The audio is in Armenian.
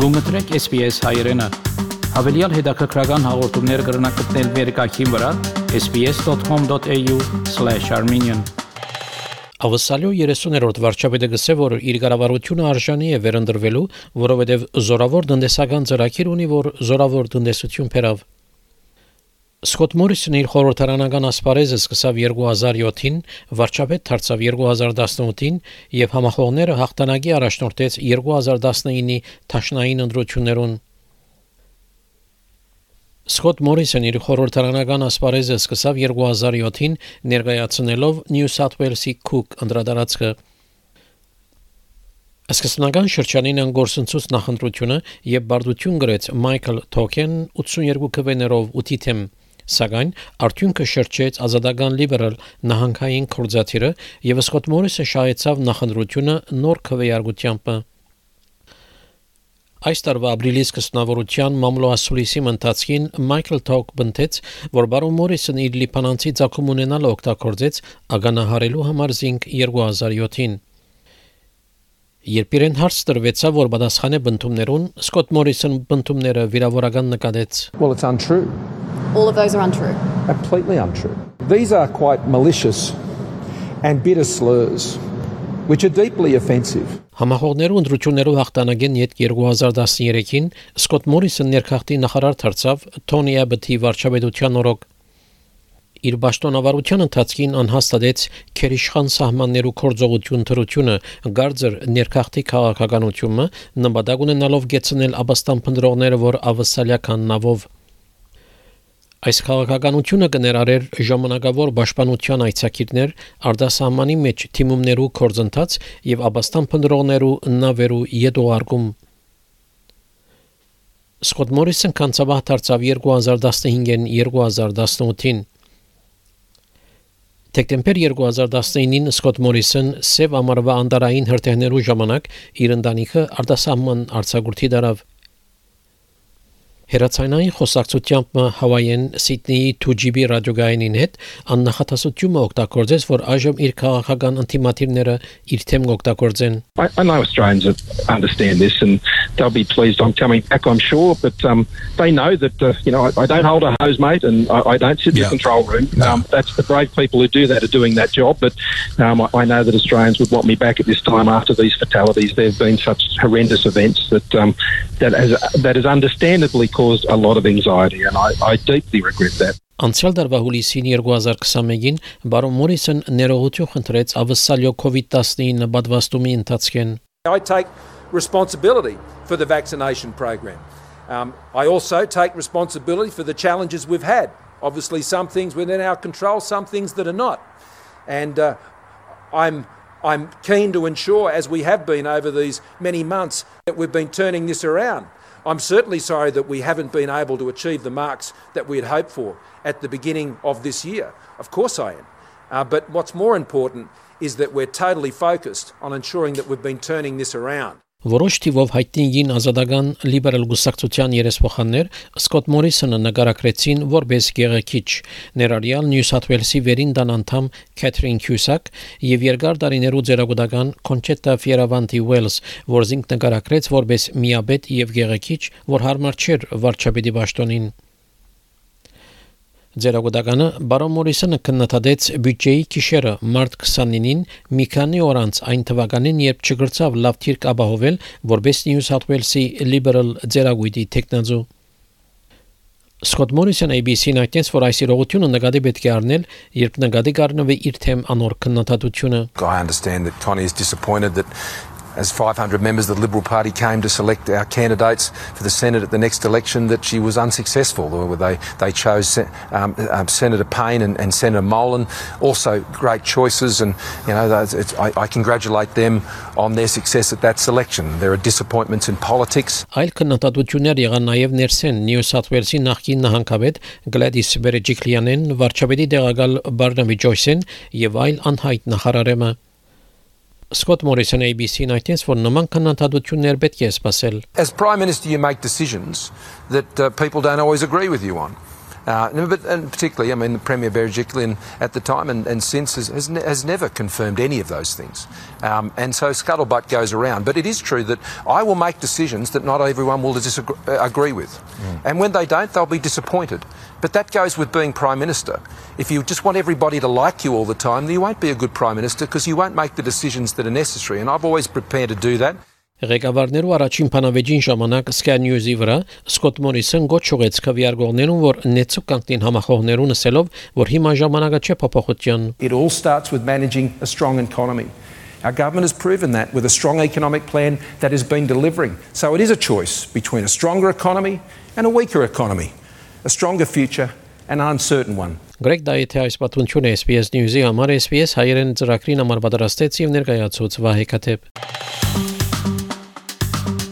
Գումտրեք SPS հայերեն։ Հավելյալ հետաքրքրական հաղորդումներ կգրնակցնել վերկայքին վրա sps.com.au/armenian Ավսալյո 30-րդ վարչապետը գսե որ իր կառավարությունը արժանի է վերընտրվելու, որովհետև զորավոր տնտեսական ծրագիր ունի, որ զորավոր տնտեսություն փերավ։ Սկոտ Մորիսոնը իր խորհրդարանական ասպարեզը սկսավ 2007-ին, վարչապետ դարձավ 2018-ին եւ համախոհները հաղթանակի առաջնորդեց 2019-ի Թաշնային ընտրություններուն։ Սկոտ Մորիսոնը իր խորհրդարանական ասպարեզը սկսավ 2007-ին ներկայացնելով Նյու Սաթ Ուելսի Cook անդրադարձը Սկզբնական շրջանին անգորսնցուց նախընտրությունը եւ բարդություն գրեց Մայքլ Թոքեն 82 քվեներով 8 թեմ սակայն արդյունքը շրջեց ազատական լիբերալ նահանգային կորզաթիրը եւ Սկոտ Մորիսը շահեցավ նախընտրությունը նոր քվեարկությամբ Այս տարվա ապրիլի սկզբնավորության մամլոասուլիսի ընթացքին Մայքլ Թոք բնտեց, որ բարոն Մորիսոն իր լիբանանցի ցակում ունենալ օգտագործեց ագանահարելու համար զինք 2007-ին։ Երբ իրեն հարց տրվեցավ, որ պատասխան է բնդումներուն, Սկոտ Մորիսոն բնդումները վիրավորական նկատեց։ Well, it's untrue. All of those are untrue. Completely untrue. These are quite malicious and bitter slurs which are deeply offensive. Համախոհներու ընդրություններով հաղթանակեն յետ 2013-ին Սկոտ Մորիսը ներքախտի նախարար դարձավ Թոնի Աբեթի վարչապետության օրոք իր ճշտոնավարության ընթացքին անհաստատեց քերիշխան սահմաններու կորձողություն թրությունը գարձր ներքախտի քաղաքականությունը նպատակ ունենալով գեցնել աբաստան փնդրողները որ ավսալյական նավով Այս քաղաքականությունը կներառեր ժամանակավոր պաշտպանության այցակիրներ, արտասահմանի մեջ թիմումներու կորձընթաց եւ աբաստան փնդրողներու նավերու յետոարգում։ Սկոտ Մորիսոն կանցաբահ դարձավ 2015-ին 2018-ին։ Դեկտեմբեր 2019-ին Սկոտ Մորիսոն Սև ամառվա անդարային հրթիռներու ժամանակ իր ընտանիքը արտասահման արձակուրդի դարավ Հերացանային խոսակցությամբ Հավայեն Սիդնեի 2GB ռադիոգայինին հետ աննախատեսությունը օգտագործեց, որ այժմ իր քաղաքական ինտիմատիվները իր թեմ օգտագործեն։ I, I know Australians understand this and they'll be pleased I'm coming back, I'm sure, but um, they know that uh, you know I, I, don't hold a hose mate and I, I don't sit in yeah. the control room. No. Um, that's the brave people who do that are doing that job, but um, I, know that Australians would want me back at this time after these fatalities. There have been such horrendous events that um, that has that has understandably caused a lot of anxiety, and I, I deeply regret that. Անցյալ դարվա հուլիսին 2021-ին բարոն Մորիսոն ներողություն խնդրեց ավսալյո COVID-19 պատվաստումի ընթացքին։ I take responsibility for the vaccination program. Um, I also take responsibility for the challenges we've had. Obviously, some things within our control, some things that are not. And uh, I'm, I'm keen to ensure, as we have been over these many months, that we've been turning this around. I'm certainly sorry that we haven't been able to achieve the marks that we had hoped for at the beginning of this year. Of course I am. Uh, but what's more important is that we're totally focused on ensuring that we've been turning this around. Որոշ թիվով հայտնի ին ազատական լիբերալ գուսակցության երեսփոխաններ Սկոտ Մորիսոնը նկարագրեցին որպես գեղեցիչ ներառյալ Նյու Սաթ Ուելսի վերին դան անդամ Քեթրին Քյուսակ եւ երկար տարիներու ձերագուտական Կոնչետա Ֆիերավանտի Ուելս, որ զինք նկարագրեց որպես միաբետ եւ գեղեցիչ, որ հարմար չէր վարչապետի ճաշտոնին Ձերագուտականը Բարոն Մորիսոնը քննադատեց բյուջեի գիշերը մարտ 29-ին մի քանի օր անց այն թվականին, երբ չգրծավ լավ թիրք ապահովել, որպես Նյու Սաթ Ուելսի լիբերալ ձերագույտի տեխնազու Սկոտ Մորիսոն ABC-ին այդտենց որ այս իրողությունը նկատի պետք է առնել, երբ նկատի կառնվի իր թեմ անոր քննադատությունը I understand that Tony is disappointed that as 500 members of the Liberal Party came to select our candidates for the Senate at the next election, that she was unsuccessful. They, they chose um, um, Senator Payne and, and, Senator Molan, also great choices, and you know I, I, congratulate them on their success at that selection. There are disappointments in politics. Այլ քննադատություններ եղան նաև ներսեն Նյու Սաթ Ուելսի նախկին նահանգապետ Գլադիս Բերեջիկլյանեն, վարչապետի տեղակալ Բարնամի Ջոյսեն եւ այլ անհայտ նախարարեմը Scott Morrison ABC-ն այդպես որ նման քննադատություններ պետք է սпасել. As prime minister you make decisions that uh, people don't always agree with you on. Uh, but, and particularly, I mean, the Premier Berejiklian at the time and, and since has, has, ne- has never confirmed any of those things. Um, and so scuttlebutt goes around. But it is true that I will make decisions that not everyone will disagree, uh, agree with. And when they don't, they'll be disappointed. But that goes with being Prime Minister. If you just want everybody to like you all the time, then you won't be a good Prime Minister because you won't make the decisions that are necessary. And I've always prepared to do that. Ղեկավարներու առաջին փանավեճին ժամանակ Sky News-ի վրա Սկոտ Մորիսոն գոչ ուղեց քվեարկողներուն, որ նեցու կանտին համախոհներուն ասելով, որ հիմա ժամանակը չէ փոփոխության։ It all starts with managing a strong economy. Our government has proven that with a strong economic plan that has been delivering. So it is a choice between a stronger economy and a weaker economy, a stronger future and an uncertain one. Գրեգ Դայեթի այս պատմությունը SPS News-ի համար SPS հայերեն ծրագրին համար պատրաստեց եւ ներկայացուց Վահե Քաթեփ։